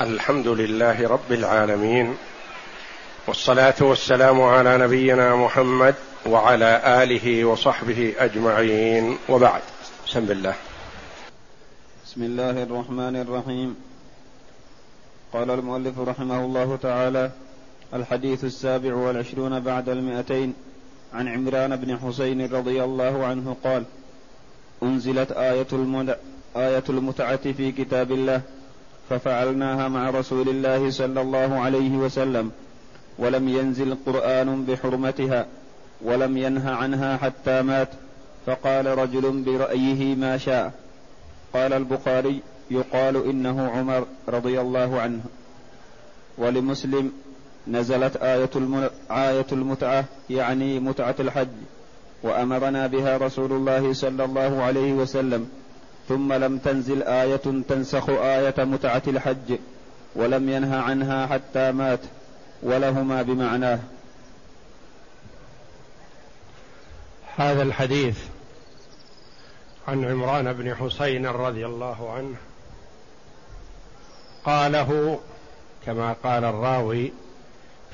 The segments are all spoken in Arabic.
الحمد لله رب العالمين والصلاة والسلام على نبينا محمد وعلى آله وصحبه أجمعين وبعد. بسم الله. بسم الله الرحمن الرحيم. قال المؤلف رحمه الله تعالى الحديث السابع والعشرون بعد المئتين عن عمران بن حسين رضي الله عنه قال أنزلت آية, آية المتعة في كتاب الله ففعلناها مع رسول الله صلى الله عليه وسلم ولم ينزل قرآن بحرمتها ولم ينه عنها حتى مات فقال رجل برأيه ما شاء. قال البخاري يقال إنه عمر رضي الله عنه. ولمسلم نزلت آية, آية المتعة يعني متعة الحج وأمرنا بها رسول الله صلى الله عليه وسلم. ثم لم تنزل آية تنسخ آية متعة الحج ولم ينه عنها حتى مات ولهما بمعناه. هذا الحديث عن عمران بن حسين رضي الله عنه. قاله كما قال الراوي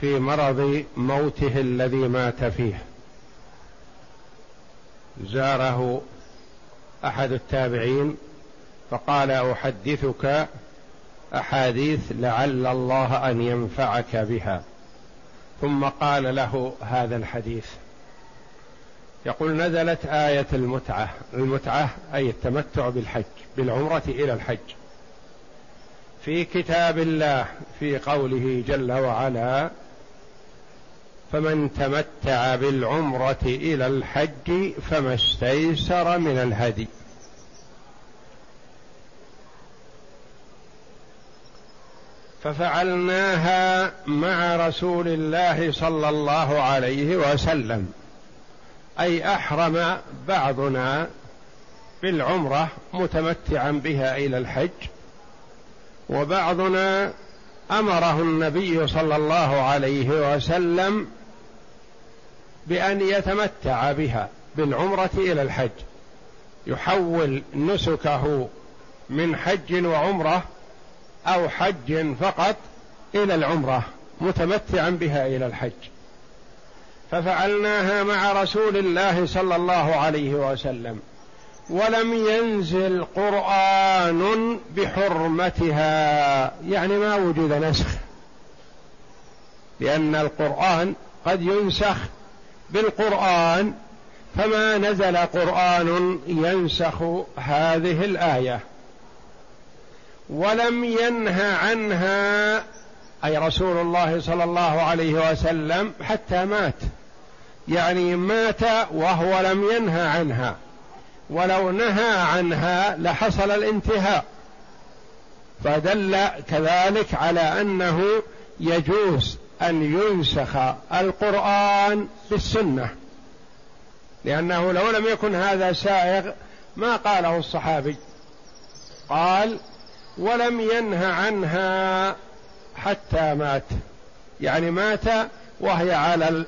في مرض موته الذي مات فيه. زاره أحد التابعين فقال أحدثك أحاديث لعل الله أن ينفعك بها. ثم قال له هذا الحديث. يقول نزلت آية المتعة المتعة أي التمتع بالحج بالعمرة إلى الحج. في كتاب الله في قوله جل وعلا فمن تمتع بالعمرة إلى الحج فما استيسر من الهدي. ففعلناها مع رسول الله صلى الله عليه وسلم. أي أحرم بعضنا بالعمرة متمتعا بها إلى الحج. وبعضنا أمره النبي صلى الله عليه وسلم بأن يتمتع بها بالعمرة إلى الحج. يحول نسكه من حج وعمرة أو حج فقط إلى العمرة متمتعا بها إلى الحج. ففعلناها مع رسول الله صلى الله عليه وسلم. ولم ينزل قرآن بحرمتها يعني ما وجد نسخ. لأن القرآن قد ينسخ بالقرآن فما نزل قرآن ينسخ هذه الآية. ولم ينه عنها أي رسول الله صلى الله عليه وسلم حتى مات. يعني مات وهو لم ينهى عنها. ولو نهى عنها لحصل الانتهاء. فدل كذلك على أنه يجوز أن ينسخ القرآن بالسنة. لأنه لو لم يكن هذا سائغ ما قاله الصحابي. قال ولم ينه عنها حتى مات. يعني مات وهي على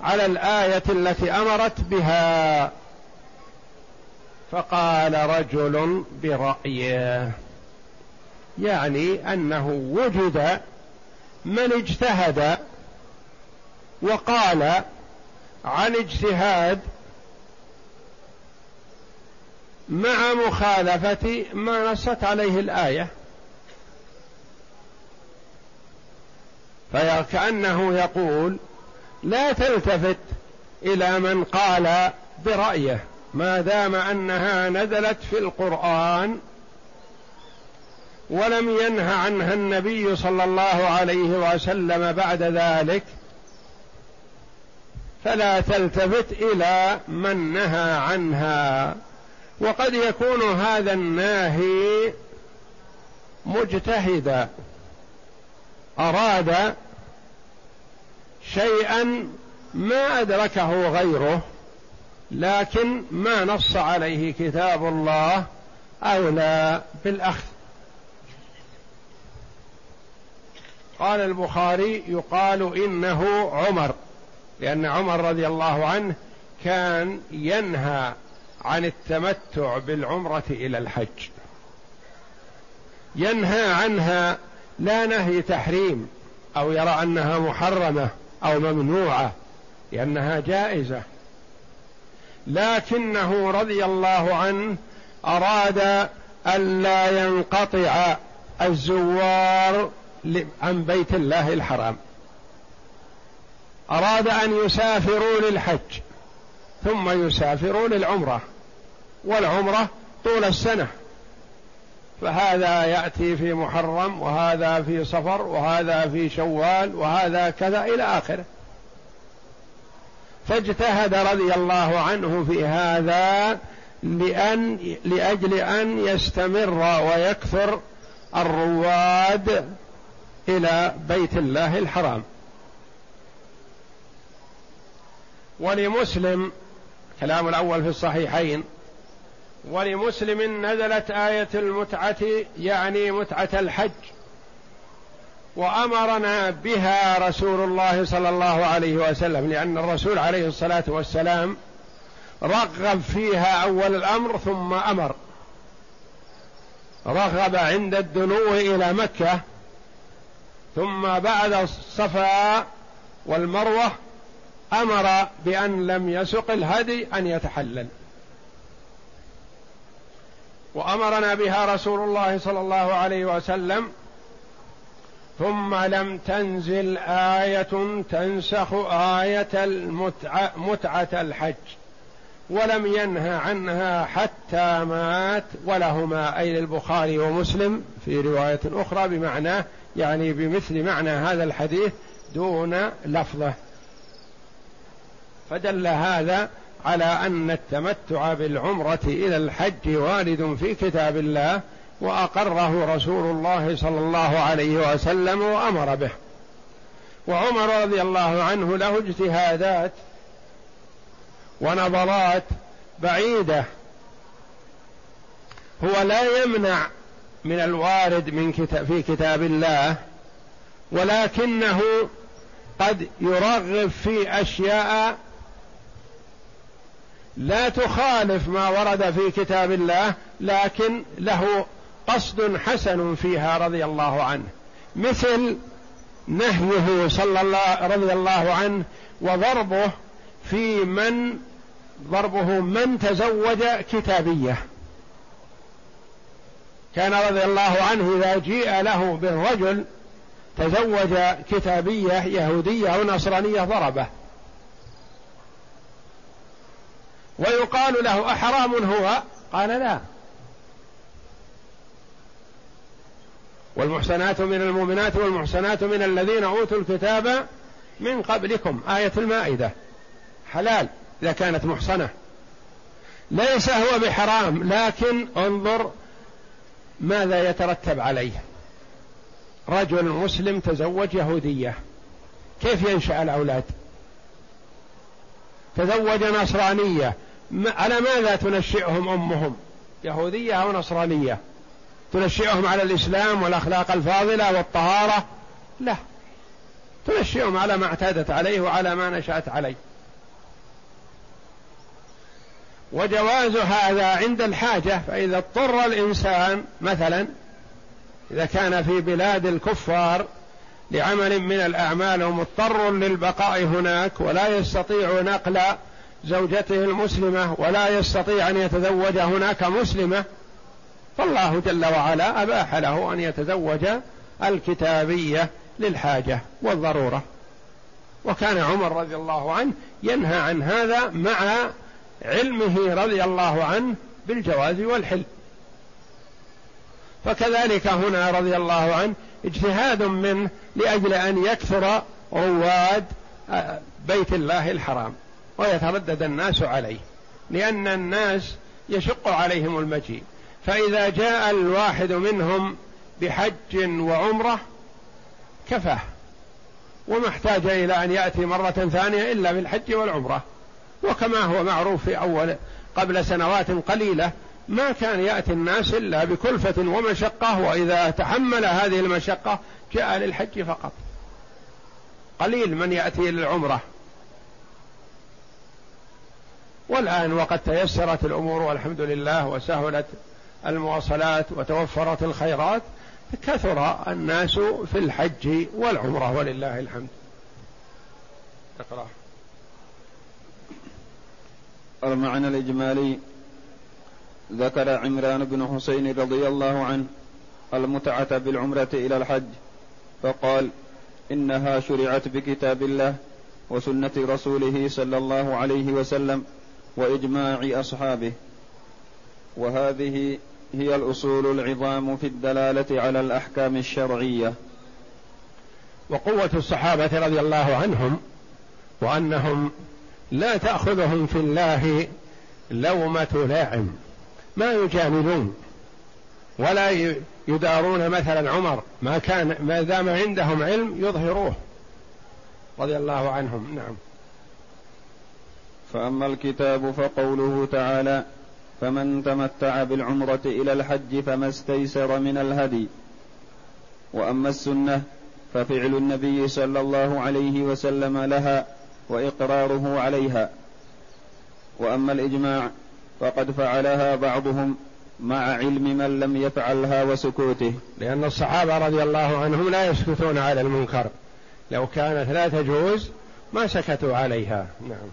على الآية التي أمرت بها. فقال رجل برأيه. يعني أنه وجد من اجتهد وقال عن اجتهاد مع مخالفة ما نصت عليه الآية. فكأنه يقول لا تلتفت إلى من قال برأيه. ما دام أنها نزلت في القرآن ولم ينه عنها النبي صلى الله عليه وسلم بعد ذلك فلا تلتفت إلى من نهى عنها. وقد يكون هذا الناهي مجتهدا أراد شيئا ما أدركه غيره لكن ما نص عليه كتاب الله أولى بالأخذ. قال البخاري يقال إنه عمر لأن عمر رضي الله عنه كان ينهى عن التمتع بالعمرة إلى الحج. ينهى عنها لا نهي تحريم أو يرى أنها محرمة أو ممنوعة لأنها جائزة. لكنه رضي الله عنه أراد الا ينقطع الزوار عن بيت الله الحرام. أراد أن يسافروا للحج ثم يسافروا للعمرة والعمرة طول السنة. فهذا يأتي في محرم وهذا في صفر وهذا في شوال وهذا كذا إلى آخره. فاجتهد رضي الله عنه في هذا لأن لأجل أن يستمر ويكثر الرواد إلى بيت الله الحرام. ولمسلم كلام الأول في الصحيحين ولمسلم نزلت آية المتعة يعني متعة الحج وأمرنا بها رسول الله صلى الله عليه وسلم لأن الرسول عليه الصلاة والسلام رغب فيها أول الأمر ثم أمر. رغب عند الدنو إلى مكة ثم بعد الصفا والمروة أمر بأن لم يسق الهدي أن يتحلل. وأمرنا بها رسول الله صلى الله عليه وسلم ثم لم تنزل آية تنسخ آية المتعه متعة الحج ولم ينهى عنها حتى مات ولهما أي للبخاري ومسلم في رواية أخرى بمعناه يعني بمثل معنى هذا الحديث دون لفظه. فدل هذا على أن التمتع بالعمرة إلى الحج وارد في كتاب الله وأقره رسول الله صلى الله عليه وسلم وأمر به. وعمر رضي الله عنه له اجتهادات ونظرات بعيدة. هو لا يمنع من الوارد من كتاب في كتاب الله ولكنه قد يرغب في أشياء لا تخالف ما ورد في كتاب الله لكن له قصد حسن فيها رضي الله عنه. مثل نهيه صلى الله رضي الله عنه وضربه في من ضربه من تزوج كتابية. كان رضي الله عنه إذا جيء له بالرجل تزوج كتابية يهودية أو نصرانية ضربه. ويقال له أحرام هو؟ قال لا. والمحسنات من المؤمنات والمحسنات من الذين أوتوا الكتاب من قبلكم. آية المائدة. حلال إذا كانت محصنة ليس هو بحرام لكن انظر ماذا يترتب عليه؟ رجل مسلم تزوج يهودية. كيف ينشأ الأولاد؟ تزوج نصرانية. على ماذا تنشئهم أمهم؟ يهودية أو نصرانية؟ تنشئهم على الإسلام والأخلاق الفاضلة والطهارة؟ لا. تنشئهم على ما اعتادت عليه وعلى ما نشأت عليه. وجواز هذا عند الحاجة فإذا اضطر الإنسان مثلا إذا كان في بلاد الكفار لعمل من الأعمال ومضطر للبقاء هناك ولا يستطيع نقل زوجته المسلمة ولا يستطيع أن يتزوج هناك مسلمة فالله جل وعلا أباح له أن يتزوج الكتابية للحاجة والضرورة. وكان عمر رضي الله عنه ينهى عن هذا مع علمه رضي الله عنه بالجواز والحل. فكذلك هنا رضي الله عنه اجتهاد منه لأجل أن يكثر رواد آه، بيت الله الحرام ويتردد الناس عليه لأن الناس يشق عليهم المجيء. فإذا جاء الواحد منهم بحج وعمرة كفاه وما احتاج إلى أن يأتي مرة ثانية إلا بالحج والعمرة. وكما هو معروف في أول قبل سنوات قليلة ما كان يأتي الناس إلا بكلفة ومشقة وإذا تحمل هذه المشقة جاء للحج فقط. قليل من يأتي للعمرة. والآن وقد تيسرت الأمور والحمد لله وسهلت المواصلات وتوفرت الخيرات كثر الناس في الحج والعمرة ولله الحمد. اقرأ المعنى الإجمالي ذكر عمران بن حسين رضي الله عنه المتعة بالعمرة إلى الحج فقال إنها شرعت بكتاب الله وسنة رسوله صلى الله عليه وسلم وإجماع أصحابه. وهذه هي الأصول العظام في الدلالة على الأحكام الشرعية. وقوة الصحابة رضي الله عنهم وأنهم لا تأخذهم في الله لومة لاعم ما يجاملون ولا يدارون مثلا عمر ما كان ما دام عندهم علم يظهروه. رضي الله عنهم. نعم. فأما الكتاب فقوله تعالى فمن تمتع بالعمرة إلى الحج فما استيسر من الهدي. وأما السنة ففعل النبي صلى الله عليه وسلم لها وإقراره عليها. وأما الإجماع فقد فعلها بعضهم مع علم من لم يفعلها وسكوته. لأن الصحابة رضي الله عنهم لا يسكتون على المنكر. لو كانت لا تجوز ما سكتوا عليها. نعم.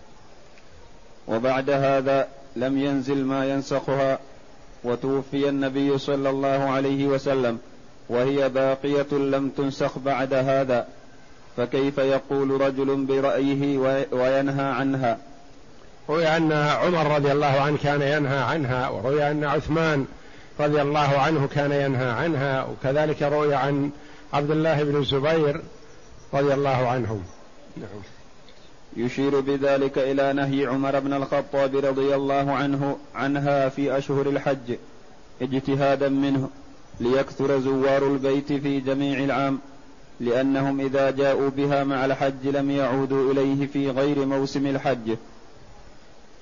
وبعد هذا لم ينزل ما ينسخها وتوفي النبي صلى الله عليه وسلم وهي باقية لم تنسخ بعد هذا. فكيف يقول رجل برأيه وينهى عنها؟ روي أن عمر رضي الله عنه كان ينهى عنها وروي أن عثمان رضي الله عنه كان ينهى عنها وكذلك روي عن عبد الله بن الزبير رضي الله عنهم. نعم. يشير بذلك إلى نهي عمر بن الخطاب رضي الله عنه عنها في أشهر الحج اجتهادا منه ليكثر زوار البيت في جميع العام. لأنهم إذا جاءوا بها مع الحج لم يعودوا إليه في غير موسم الحج.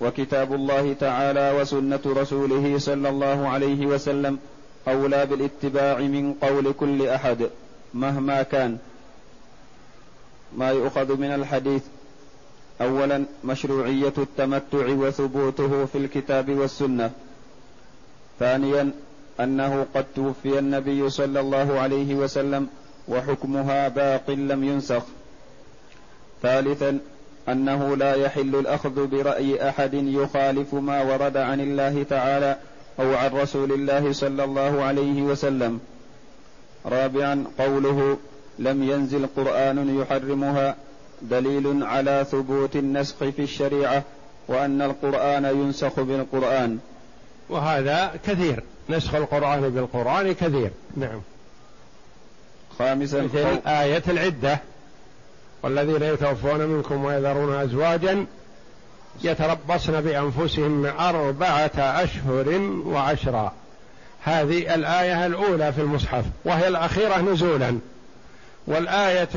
وكتاب الله تعالى وسنة رسوله صلى الله عليه وسلم أولى بالاتباع من قول كل أحد مهما كان. ما يؤخذ من الحديث اولا مشروعية التمتع وثبوته في الكتاب والسنة. ثانيا أنه قد توفي النبي صلى الله عليه وسلم وحكمها باق لم ينسخ. ثالثا أنه لا يحل الأخذ برأي أحد يخالف ما ورد عن الله تعالى أو عن رسول الله صلى الله عليه وسلم. رابعا قوله لم ينزل قرآن يحرمها دليل على ثبوت النسخ في الشريعة وأن القرآن ينسخ بالقرآن. وهذا كثير نسخ القرآن بالقرآن كثير. نعم. خامسا مثل آية العدة. والذين يتوفون منكم ويذرون أزواجا يتربصن بأنفسهم أربعة أشهر وعشرا. هذه الآية الأولى في المصحف وهي الأخيرة نزولا. والآية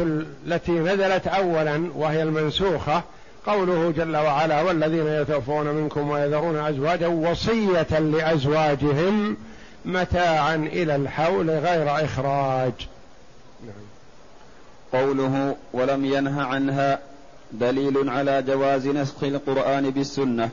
التي نزلت أولا وهي المنسوخة قوله جل وعلا والذين يتوفون منكم ويذرون أزواجا وصية لأزواجهم متاعا إلى الحول غير إخراج. قوله ولم ينه عنها دليل على جواز نسخ القرآن بالسنة.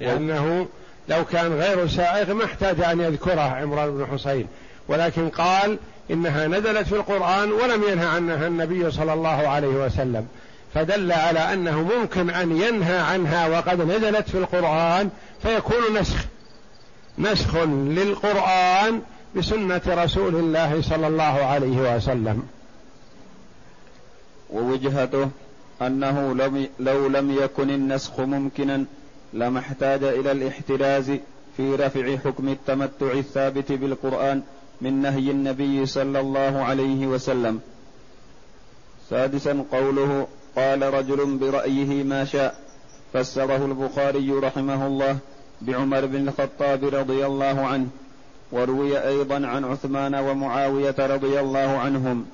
لأنه لو كان غير سائغ ما احتاج أن يذكره عمران بن حسين ولكن قال إنها نزلت في القرآن ولم ينهى عنها النبي صلى الله عليه وسلم. فدل على أنه ممكن أن ينهى عنها وقد نزلت في القرآن فيكون نسخ. نسخ للقرآن بسنة رسول الله صلى الله عليه وسلم. ووجهته أنه لم لو لم يكن النسخ ممكنا لما احتاج إلى الاحتراز في رفع حكم التمتع الثابت بالقرآن من نهي النبي صلى الله عليه وسلم. سادسا قوله قال رجل برأيه ما شاء. فسره البخاري رحمه الله بعمر بن الخطاب رضي الله عنه وروي أيضا عن عثمان ومعاوية رضي الله عنهم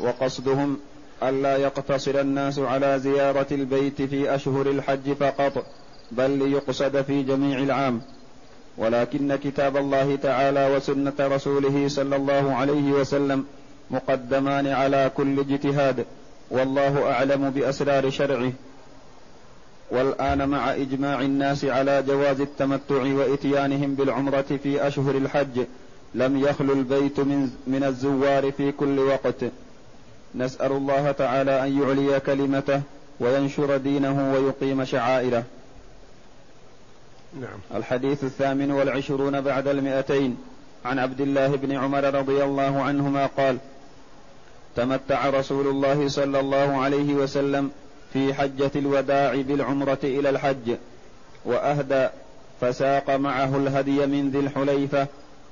وقصدهم ألا يقتصر الناس على زيارة البيت في أشهر الحج فقط بل ليقصد في جميع العام. ولكن كتاب الله تعالى وسنة رسوله صلى الله عليه وسلم مقدمان على كل اجتهاد والله أعلم بأسرار شرعه. والآن مع إجماع الناس على جواز التمتع وإتيانهم بالعمرة في أشهر الحج لم يخل البيت من, من الزوار في كل وقت. نسأل الله تعالى أن يعلي كلمته وينشر دينه ويقيم شعائره. نعم. الحديث الثامن والعشرون بعد المئتين. عن عبد الله بن عمر رضي الله عنهما قال تمتع رسول الله صلى الله عليه وسلم في حجة الوداع بالعمرة إلى الحج وأهدى فساق معه الهدي من ذي الحليفة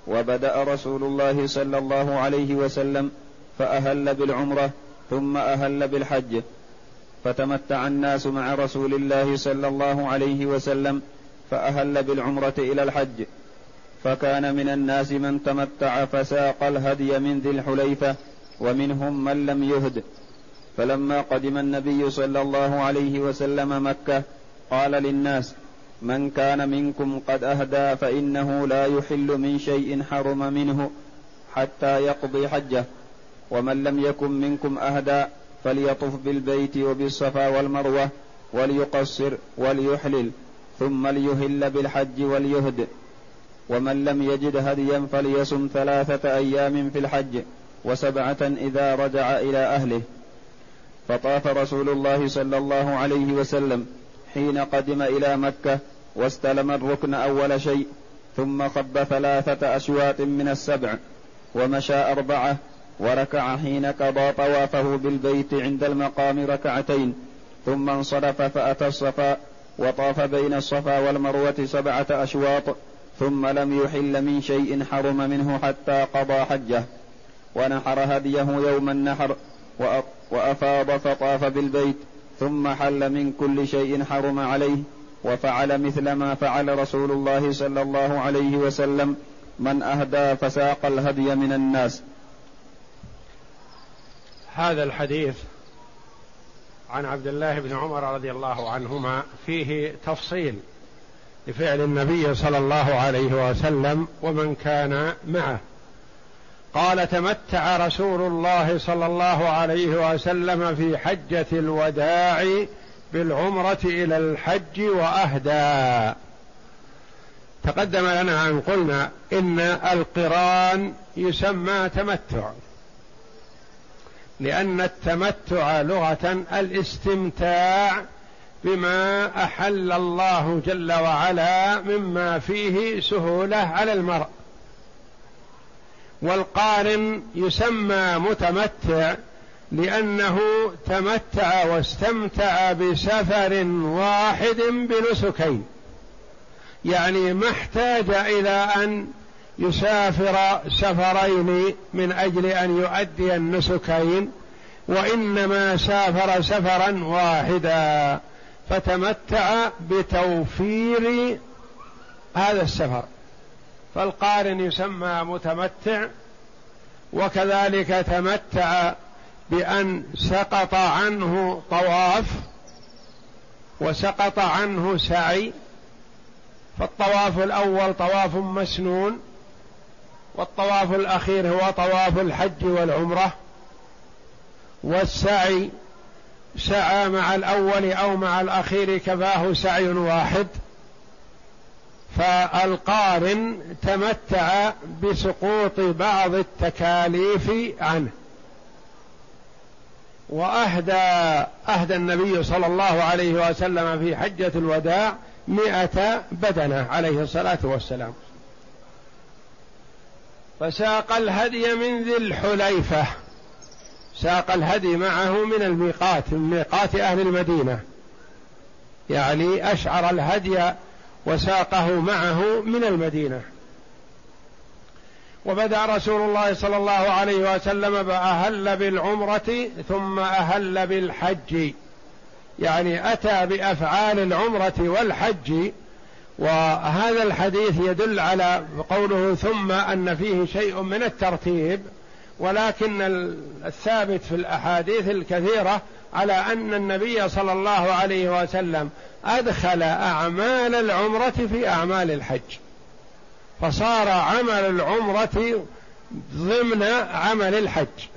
وبدأ رسول الله صلى الله عليه وسلم فأهل بالعمرة ثم أهل بالحج. فتمتع الناس مع رسول الله صلى الله عليه وسلم فأهل بالعمرة إلى الحج. فكان من الناس من تمتع فساق الهدي من ذي الحليفة ومنهم من لم يهد. فلما قدم النبي صلى الله عليه وسلم مكة قال للناس من كان منكم قد أهدى فإنه لا يحل من شيء حرم منه حتى يقضي حجه. ومن لم يكن منكم أهدى فليطف بالبيت وبالصفا والمروة وليقصر وليحلل ثم ليهل بالحج وليهد. ومن لم يجد هديا فليصم ثلاثة أيام في الحج وسبعة إذا رجع إلى أهله. فطاف رسول الله صلى الله عليه وسلم حين قدم إلى مكة واستلم الركن أول شيء ثم خب ثلاثة أشواط من السبع ومشى أربعة وركع حين قضى طوافه بالبيت عند المقام ركعتين ثم انصرف فأتى الصفا وطاف بين الصفا والمروة سبعة أشواط ثم لم يحل من شيء حرم منه حتى قضى حجه. ونحر هديه يوم النحر وأفاض فطاف بالبيت ثم حل من كل شيء حرم عليه وفعل مثل ما فعل رسول الله صلى الله عليه وسلم من أهدى فساق الهدي من الناس. هذا الحديث عن عبد الله بن عمر رضي الله عنهما فيه تفصيل لفعل النبي صلى الله عليه وسلم ومن كان معه. قال تمتع رسول الله صلى الله عليه وسلم في حجة الوداع بالعمرة إلى الحج وأهدى. تقدم لنا أن قلنا إن القرآن يسمى تمتع. لأن التمتع لغة الاستمتاع بما أحل الله جل وعلا مما فيه سهولة على المرء. والقارن يسمى متمتع لأنه تمتع واستمتع بسفر واحد بنسكين. يعني ما احتاج إلى أن يسافر سفرين من أجل أن يؤدي النسكين وإنما سافر سفرا واحدا فتمتع بتوفير هذا السفر. فالقارن يسمى متمتع وكذلك تمتع بأن سقط عنه طواف وسقط عنه سعي فالطواف الأول طواف مسنون والطواف الأخير هو طواف الحج والعمرة. والسعي سعى مع الأول أو مع الأخير كفاه سعي واحد. فالقارن تمتع بسقوط بعض التكاليف عنه. وأهدى أهدى النبي صلى الله عليه وسلم في حجة الوداع مئة بدنة عليه الصلاة والسلام. فساق الهدي من ذي الحليفة. ساق الهدي معه من الميقات من ميقات أهل المدينة. يعني أشعر الهدي وساقه معه من المدينة. وبدأ رسول الله صلى الله عليه وسلم فاهل بالعمرة ثم أهل بالحج. يعني أتى بأفعال العمرة والحج وهذا الحديث يدل على قوله ثم أن فيه شيء من الترتيب ولكن الثابت في الأحاديث الكثيرة على أن النبي صلى الله عليه وسلم أدخل أعمال العمرة في أعمال الحج. فصار عمل العمرة ضمن عمل الحج.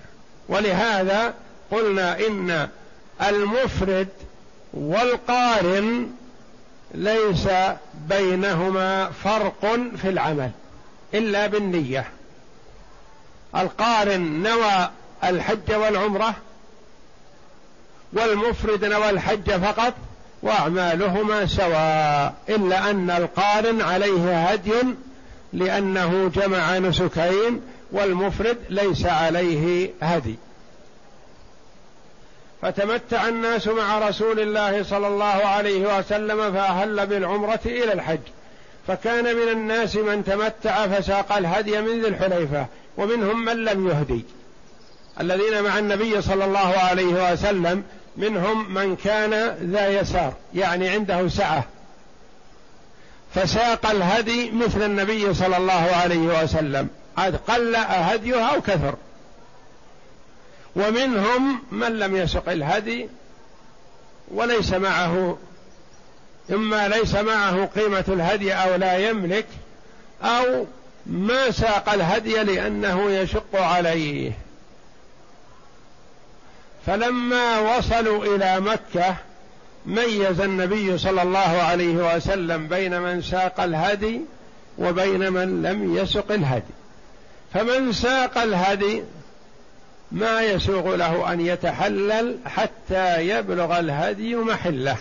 ولهذا قلنا إن المفرد والقارن ليس بينهما فرق في العمل إلا بالنية. القارن نوى الحج والعمرة والمفرد نوى الحج فقط وأعمالهما سواء إلا أن القارن عليه هدي لأنه جمع نسكين والمفرد ليس عليه هدي. فتمتع الناس مع رسول الله صلى الله عليه وسلم فأهل بالعمرة إلى الحج. فكان من الناس من تمتع فساق الهدي من ذي الحليفة ومنهم من لم يهدي. الذين مع النبي صلى الله عليه وسلم منهم من كان ذا يسار يعني عنده سعة. فساق الهدي مثل النبي صلى الله عليه وسلم عاد قل هديه أو كثر. ومنهم من لم يسق الهدي وليس معه إما ليس معه قيمة الهدي أو لا يملك أو ما ساق الهدي لأنه يشق عليه. فلما وصلوا إلى مكة ميز النبي صلى الله عليه وسلم بين من ساق الهدي وبين من لم يسق الهدي. فمن ساق الهدي ما يسوغ له أن يتحلل حتى يبلغ الهدي محله.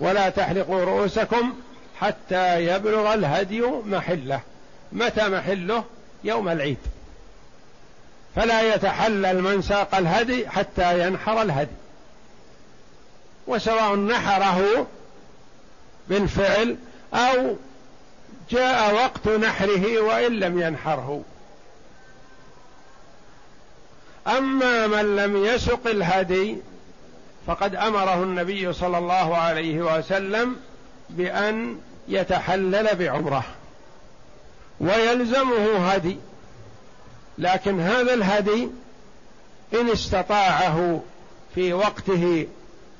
ولا تحلقوا رؤوسكم حتى يبلغ الهدي محله. متى محله؟ يوم العيد. فلا يتحلل من ساق الهدي حتى ينحر الهدي. وسواء نحره بالفعل أو جاء وقت نحره وإن لم ينحره. أما من لم يسق الهدي فقد أمره النبي صلى الله عليه وسلم بأن يتحلل بعمرة ويلزمه هدي. لكن هذا الهدي إن استطاعه في وقته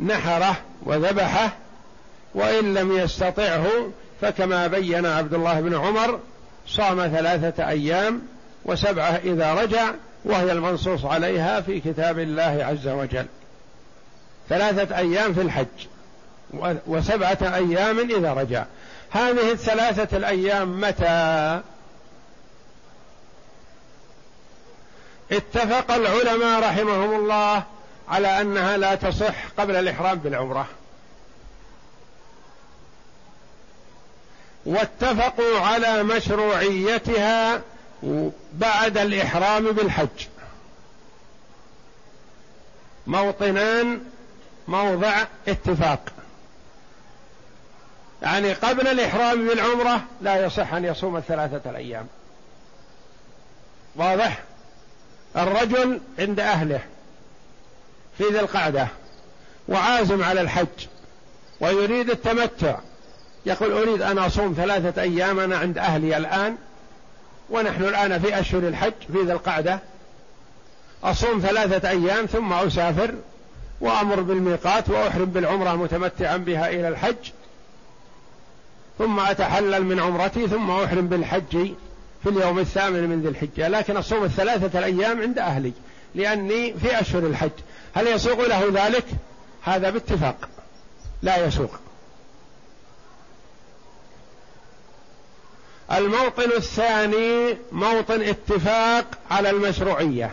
نحره وذبحه وإن لم يستطعه فكما بين عبد الله بن عمر صام ثلاثة أيام وسبعة إذا رجع وهي المنصوص عليها في كتاب الله عز وجل. ثلاثة أيام في الحج وسبعة أيام إذا رجع. هذه الثلاثة الأيام متى؟ اتفق العلماء رحمهم الله على أنها لا تصح قبل الإحرام بالعمرة. واتفقوا على مشروعيتها بعد الإحرام بالحج. موطنان موضع اتفاق. يعني قبل الإحرام بالعمرة لا يصح أن يصوم الثلاثة الأيام. واضح؟ الرجل عند أهله في ذي القعدة وعازم على الحج ويريد التمتع. يقول أريد أن أصوم ثلاثة أيام أنا عند أهلي الآن ونحن الآن في أشهر الحج في ذي القعدة. أصوم ثلاثة أيام ثم أسافر وأمر بالميقات وأحرم بالعمرة متمتعا بها إلى الحج. ثم أتحلل من عمرتي ثم أحرم بالحج في اليوم الثامن من ذي الحجة. لكن أصوم الثلاثة الأيام عند أهلي لأني في أشهر الحج. هل يسوق له ذلك؟ هذا باتفاق. لا يسوق. الموطن الثاني موطن اتفاق على المشروعية.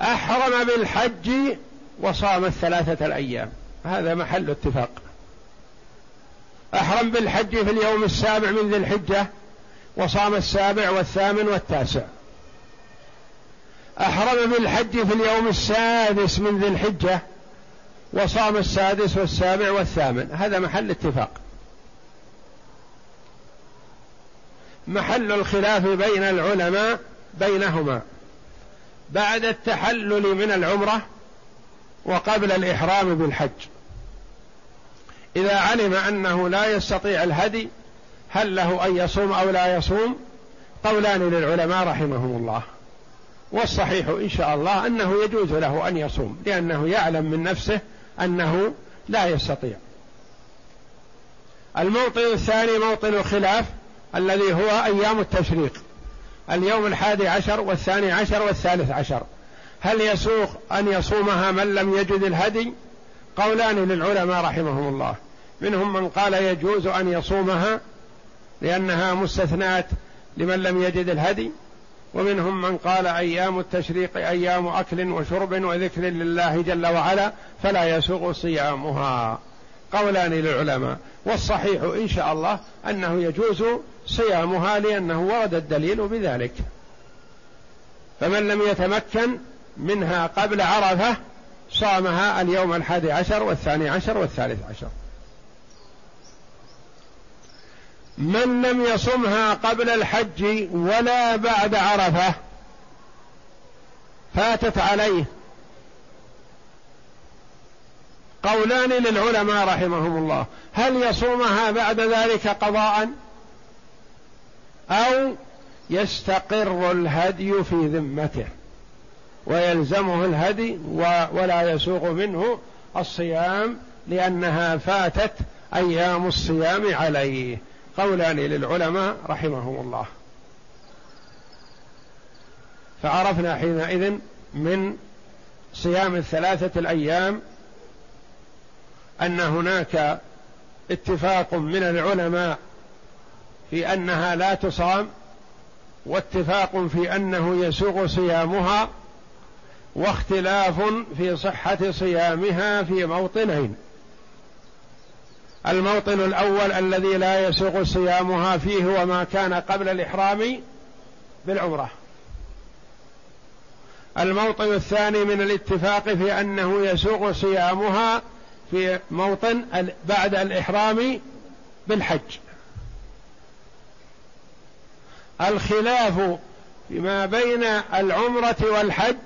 أحرم بالحج وصام الثلاثة الأيام. هذا محل اتفاق. أحرم بالحج في اليوم السابع من ذي الحجة وصام السابع والثامن والتاسع. أحرم بالحج في اليوم السادس من ذي الحجة وصام السادس والسابع والثامن. هذا محل اتفاق. محل الخلاف بين العلماء بينهما. بعد التحلل من العمرة وقبل الإحرام بالحج. إذا علم أنه لا يستطيع الهدي هل له أن يصوم أو لا يصوم؟ قولان للعلماء رحمهم الله. والصحيح إن شاء الله أنه يجوز له أن يصوم لأنه يعلم من نفسه أنه لا يستطيع. الموطن الثاني موطن الخلاف الذي هو أيام التشريق. اليوم الحادي عشر والثاني عشر والثالث عشر. هل يسوق أن يصومها من لم يجد الهدي؟ قولان للعلماء رحمهم الله. منهم من قال يجوز أن يصومها لأنها مستثنات لمن لم يجد الهدي. ومنهم من قال أيام التشريق أيام أكل وشرب وذكر لله جل وعلا فلا يسوغ صيامها. قولان للعلماء. والصحيح إن شاء الله أنه يجوز صيامها لأنه ورد الدليل بذلك. فمن لم يتمكن منها قبل عرفة صامها اليوم الحادي عشر والثاني عشر والثالث عشر. من لم يصمها قبل الحج ولا بعد عرفة فاتت عليه. قولان للعلماء رحمهم الله. هل يصومها بعد ذلك قضاء؟ أو يستقر الهدي في ذمته ويلزمه الهدي ولا يسوغ منه الصيام لأنها فاتت أيام الصيام عليه. قولان للعلماء رحمهم الله. فعرفنا حينئذ من صيام الثلاثة الأيام أن هناك اتفاق من العلماء في أنها لا تصام واتفاق في أنه يسوغ صيامها واختلاف في صحة صيامها في موطنين. الموطن الأول الذي لا يسوغ صيامها فيه وما كان قبل الإحرام بالعمرة. الموطن الثاني من الاتفاق في أنه يسوغ صيامها في موطن بعد الإحرام بالحج. الخلاف فيما بين العمرة والحج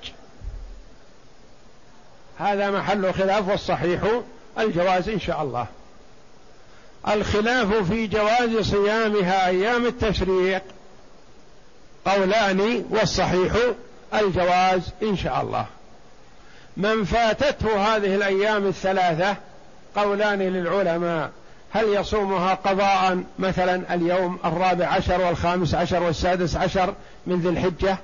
هذا محل خلاف والصحيح الجواز إن شاء الله. الخلاف في جواز صيامها أيام التشريق قولان والصحيح الجواز إن شاء الله. من فاتته هذه الأيام الثلاثة قولان للعلماء هل يصومها قضاء مثلا اليوم الرابع عشر والخامس عشر والسادس عشر من ذي الحجة؟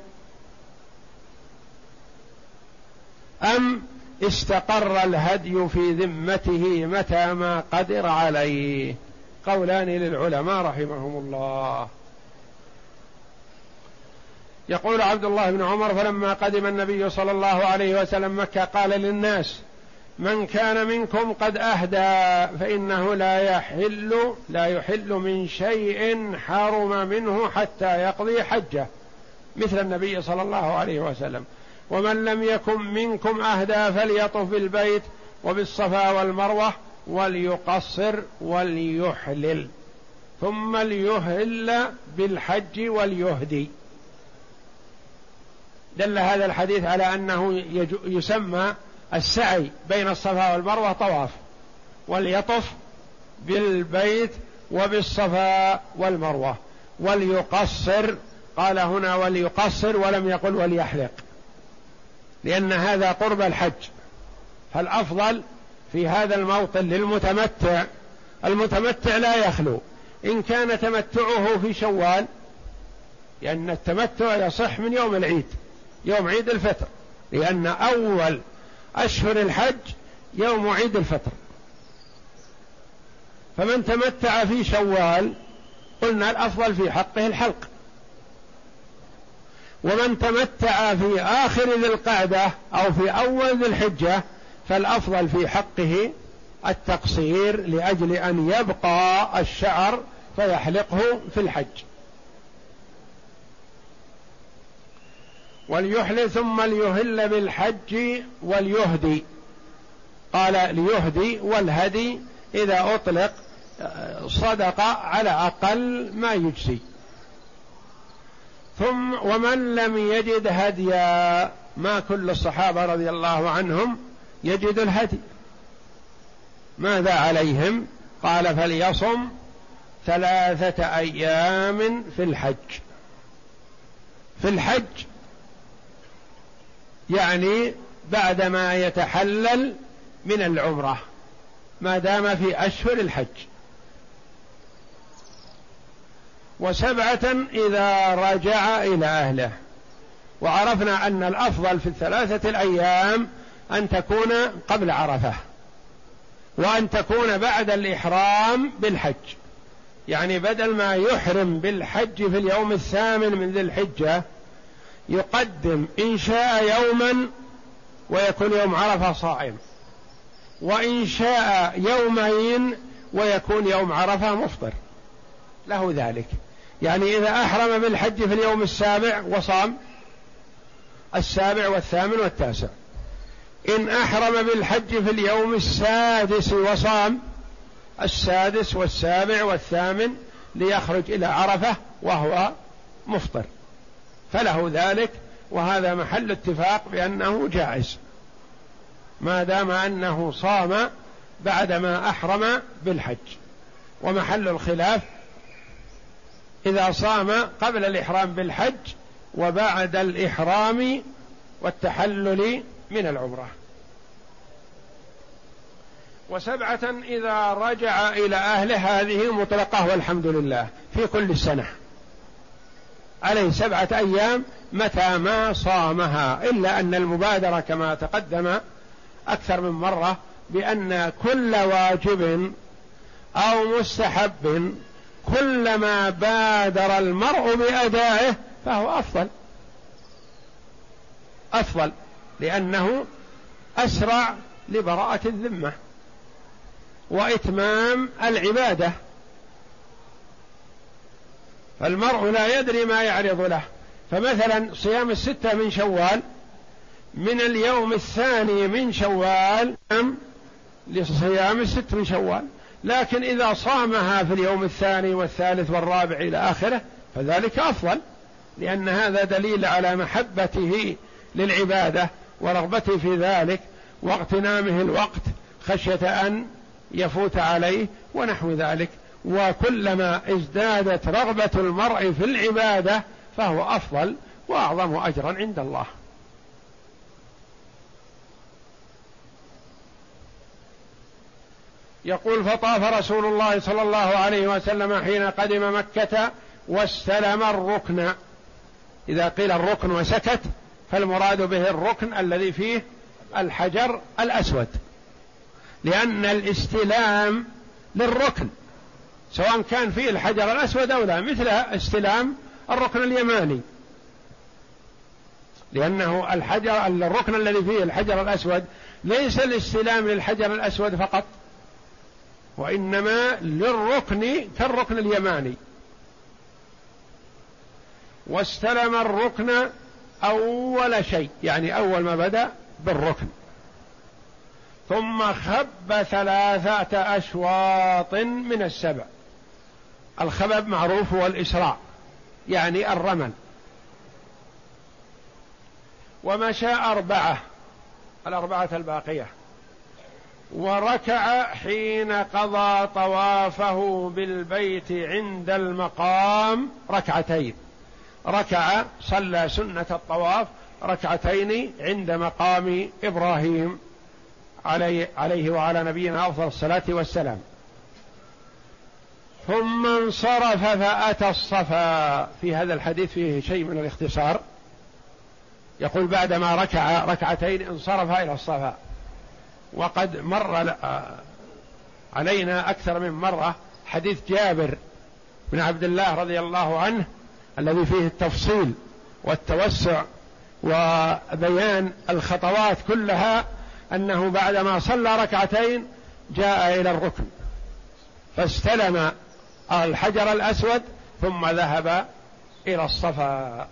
أم استقر الهدي في ذمته متى ما قدر عليه؟ قولان للعلماء رحمهم الله. يقول عبد الله بن عمر فلما قدم النبي صلى الله عليه وسلم مكة قال للناس من كان منكم قد أهدى فإنه لا يحل لا يحل من شيء حرم منه حتى يقضي حجه. مثل النبي صلى الله عليه وسلم. ومن لم يكن منكم أهدى فليطف بالبيت وبالصفا والمروة وليقصر وليحلل ثم ليهل بالحج وليهدي. دل هذا الحديث على أنه يسمى السعي بين الصفا والمروة طواف وليطف بالبيت وبالصفا والمروة. وليقصر قال هنا وليقصر ولم يقل وليحلق. لأن هذا قرب الحج. فالأفضل في هذا الموطن للمتمتع المتمتع لا يخلو. إن كان تمتعه في شوال لأن التمتع يصح من يوم العيد. يوم عيد الفطر لأن أول أشهر الحج يوم عيد الفطر. فمن تمتع في شوال قلنا الأفضل في حقه الحلق. ومن تمتع في آخر ذي القعدة أو في أول ذي الحجة فالأفضل في حقه التقصير لأجل أن يبقى الشعر فيحلقه في الحج. وليحل ثم ليهل بالحج وليهدي. قال ليهدي والهدي إذا أطلق صدق على أقل ما يجزي. ثم ومن لم يجد هديا ما كل الصحابة رضي الله عنهم يجد الهدي. ماذا عليهم؟ قال فليصم ثلاثة أيام في الحج. في الحج يعني بعدما يتحلل من العمرة ما دام في أشهر الحج. وسبعة إذا رجع إلى أهله. وعرفنا أن الأفضل في الثلاثة الأيام أن تكون قبل عرفة. وأن تكون بعد الإحرام بالحج. يعني بدل ما يحرم بالحج في اليوم الثامن من ذي الحجة يقدم إن شاء يوما ويكون يوم عرفة صائم. وإن شاء يومين ويكون يوم عرفة مفطر. له ذلك. يعني إذا أحرم بالحج في اليوم السابع وصام السابع والثامن والتاسع. إن أحرم بالحج في اليوم السادس وصام السادس والسابع والثامن ليخرج إلى عرفة وهو مفطر. فله ذلك وهذا محل اتفاق بأنه جائز. ما دام أنه صام بعدما أحرم بالحج. ومحل الخلاف إذا صام قبل الإحرام بالحج وبعد الإحرام والتحلل من العمرة. وسبعة إذا رجع إلى أهله هذه مطلقة والحمد لله في كل سنة. عليه سبعة أيام متى ما صامها إلا أن المبادرة كما تقدم أكثر من مرة بأن كل واجب أو مستحب كلما بادر المرء بأدائه فهو أفضل. أفضل لأنه أسرع لبراءة الذمة وإتمام العبادة. فالمرء لا يدري ما يعرض له. فمثلا صيام الستة من شوال من اليوم الثاني من شوال لصيام الست من شوال. لكن إذا صامها في اليوم الثاني والثالث والرابع إلى آخره فذلك أفضل لأن هذا دليل على محبته للعبادة ورغبته في ذلك واغتنامه الوقت خشية أن يفوت عليه ونحو ذلك. وكلما ازدادت رغبة المرء في العبادة فهو أفضل وأعظم أجرا عند الله. يقول فطاف رسول الله صلى الله عليه وسلم حين قدم مكة واستلم الركن. إذا قيل الركن وسكت فالمراد به الركن الذي فيه الحجر الأسود لأن الاستلام للركن سواء كان فيه الحجر الأسود أو لا مثل استلام الركن اليماني. لأنه الحجر الركن الذي فيه الحجر الأسود ليس الاستلام للحجر الأسود فقط وإنما للركن كالركن اليماني. واستلم الركن أول شيء يعني أول ما بدأ بالركن. ثم خب ثلاثة أشواط من السبع. الخبب معروف هو الإسراع يعني الرمل. ومشى أربعة الأربعة الباقية. وركع حين قضى طوافه بالبيت عند المقام ركعتين. ركع صلى سنة الطواف ركعتين عند مقام إبراهيم عليه, عليه وعلى نبينا أفضل الصلاة والسلام. ثم انصرف فأتى الصفا. في هذا الحديث فيه شيء من الاختصار. يقول بعدما ركع ركعتين انصرف إلى الصفا. وقد مر علينا أكثر من مرة حديث جابر بن عبد الله رضي الله عنه الذي فيه التفصيل والتوسع وبيان الخطوات كلها أنه بعدما صلى ركعتين جاء إلى الركن. فاستلم الحجر الأسود ثم ذهب إلى الصفا.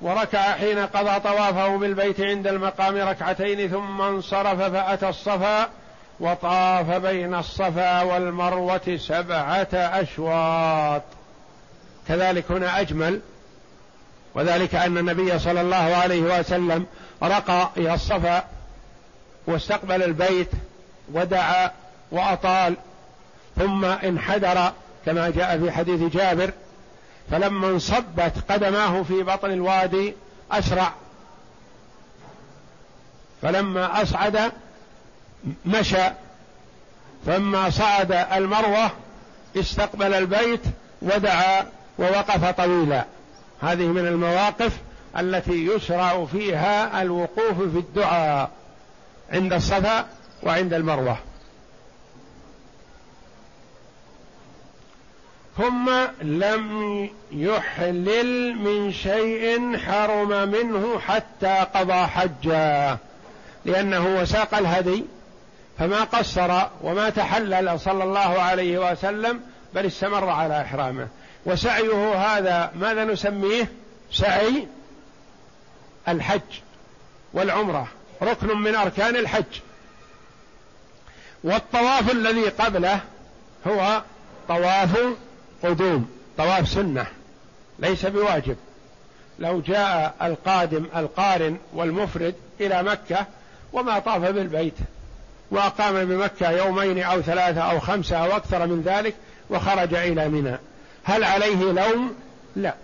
وركع حين قضى طوافه بالبيت عند المقام ركعتين ثم انصرف فأتى الصفا وطاف بين الصفا والمروة سبعة أشواط. كذلك هنا أجمل وذلك أن النبي صلى الله عليه وسلم رقى إلى الصفا واستقبل البيت ودعا وأطال ثم انحدر كما جاء في حديث جابر فلما انصبت قدماه في بطن الوادي أسرع. فلما أصعد مشى فلما صعد المروة استقبل البيت ودعا ووقف طويلا. هذه من المواقف التي يشرع فيها الوقوف في الدعاء عند الصفا وعند المروة. ثم لم يحلل من شيء حرم منه حتى قضى حجه لأنه وساق الهدي فما قصر وما تحلل صلى الله عليه وسلم بل استمر على إحرامه. وسعيه هذا ماذا نسميه؟ سعي الحج والعمرة ركن من أركان الحج. والطواف الذي قبله هو طواف قدوم طواف سنة ليس بواجب. لو جاء القادم القارن والمفرد إلى مكة وما طاف بالبيت وأقام بمكة يومين أو ثلاثة أو خمسة أو أكثر من ذلك وخرج إلى منى. هل عليه لوم؟ لا.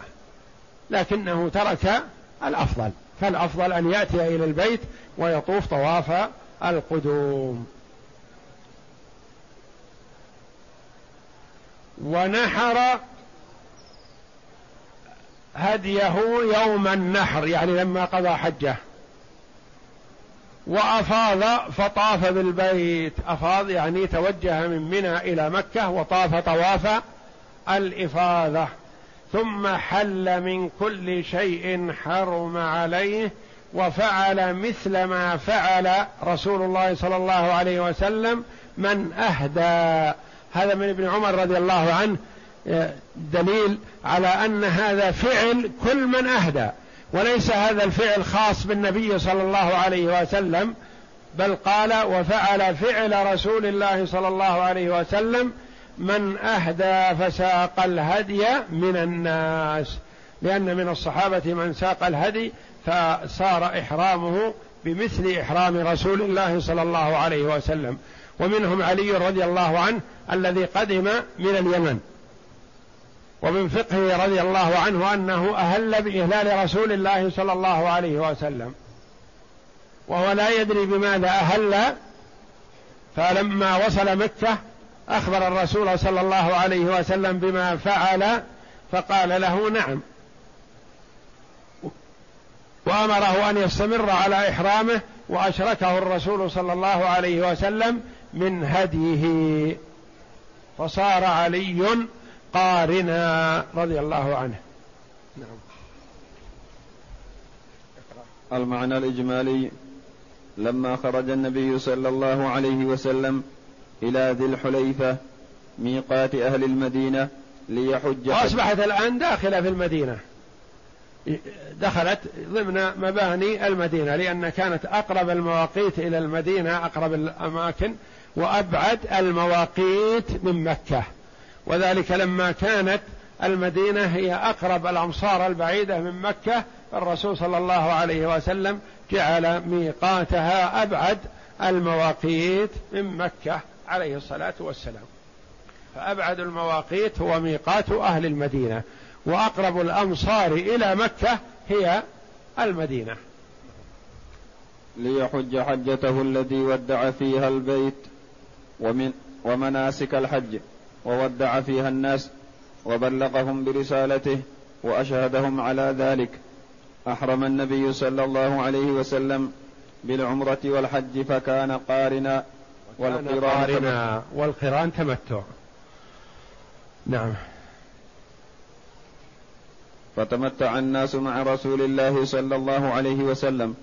لكنه ترك الأفضل فالأفضل أن يأتي إلى البيت ويطوف طواف القدوم. ونحر هديه يوم النحر يعني لما قضى حجه. وأفاض فطاف بالبيت. أفاض يعني توجه من منى إلى مكة وطاف طواف الإفاضة. ثم حل من كل شيء حرم عليه وفعل مثل ما فعل رسول الله صلى الله عليه وسلم من أهدى. هذا من ابن عمر رضي الله عنه آه، دليل على أن هذا فعل كل من أهدى وليس هذا الفعل خاص بالنبي صلى الله عليه وسلم بل قال وفعل فعل رسول الله صلى الله عليه وسلم من أهدى فساق الهدي من الناس. لأن من الصحابة من ساق الهدي فصار إحرامه بمثل إحرام رسول الله صلى الله عليه وسلم. ومنهم علي رضي الله عنه الذي قدم من اليمن. ومن فقهه رضي الله عنه أنه أهل بإهلال رسول الله صلى الله عليه وسلم. وهو لا يدري بماذا أهل فلما وصل مكة أخبر الرسول صلى الله عليه وسلم بما فعل فقال له نعم. وأمره أن يستمر على إحرامه وأشركه الرسول صلى الله عليه وسلم من هديه. فصار علي قارنا رضي الله عنه. نعم. المعنى الإجمالي لما خرج النبي صلى الله عليه وسلم إلى ذي الحليفة ميقات أهل المدينة ليحج وأصبحت الآن داخلة في المدينة. دخلت ضمن مباني المدينة لأن كانت أقرب المواقيت إلى المدينة أقرب الأماكن وأبعد المواقيت من مكة. وذلك لما كانت المدينة هي أقرب الأمصار البعيدة من مكة الرسول صلى الله عليه وسلم جعل ميقاتها أبعد المواقيت من مكة عليه الصلاة والسلام. فأبعد المواقيت هو ميقات أهل المدينة وأقرب الأمصار إلى مكة هي المدينة. ليحج حجته الذي ودع فيها البيت. ومن ومناسك الحج وودع فيها الناس وبلغهم برسالته وأشهدهم على ذلك. أحرم النبي صلى الله عليه وسلم بالعمرة والحج فكان قارنا والقران قارنا والقران تمتع. نعم. فتمتع الناس مع رسول الله صلى الله عليه وسلم.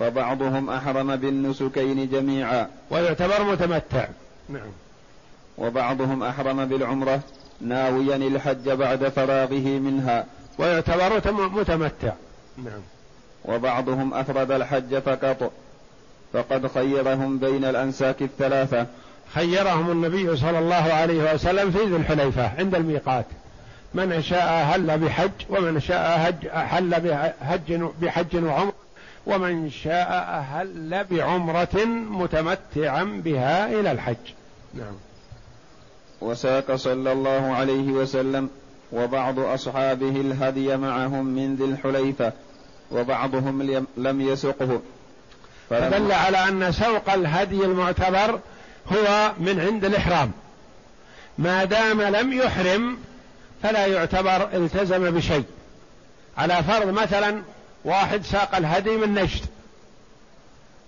فبعضهم أحرم بالنسكين جميعا. ويعتبر متمتع. نعم. وبعضهم أحرم بالعمرة ناويا الحج بعد فراغه منها. ويعتبر متمتع. نعم. وبعضهم أفرد الحج فقط. فقد خيرهم بين الأنساك الثلاثة. خيرهم النبي صلى الله عليه وسلم في ذي الحليفة عند الميقات. من شاء هل بحج ومن شاء هج حل بحج بحج وعمر ومن شاء أهل بعمرة متمتعا بها إلى الحج. نعم. وساق صلى الله عليه وسلم وبعض أصحابه الهدي معهم من ذي الحليفة وبعضهم لم يسقه. فدل على أن سوق الهدي المعتبر هو من عند الإحرام. ما دام لم يحرم فلا يعتبر التزم بشيء. على فرض مثلا واحد ساق الهدي من نجد.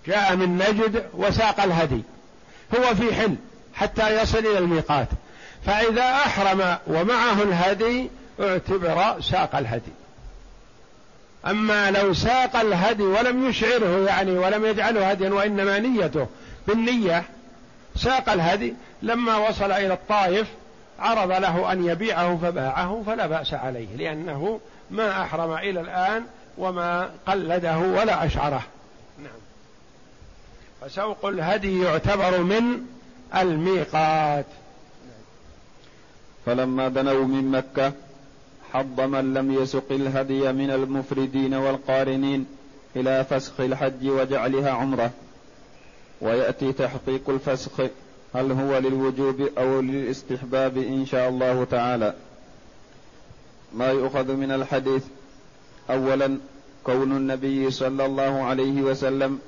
جاء من نجد وساق الهدي. هو في حل حتى يصل إلى الميقات. فإذا أحرم ومعه الهدي اعتبر ساق الهدي. أما لو ساق الهدي ولم يشعره يعني ولم يجعله هديا وإنما نيته بالنية ساق الهدي. لما وصل إلى الطائف عرض له أن يبيعه فباعه فلا بأس عليه لأنه ما أحرم إلى الآن وما قلده ولا أشعره. نعم. فسوق الهدي يعتبر من الميقات. فلما دنوا من مكة حض من لم يسق الهدي من المفردين والقارنين إلى فسخ الحج وجعلها عمرة. ويأتي تحقيق الفسخ هل هو للوجوب أو للاستحباب إن شاء الله تعالى. ما يؤخذ من الحديث أولا كون النبي صلى الله عليه وسلم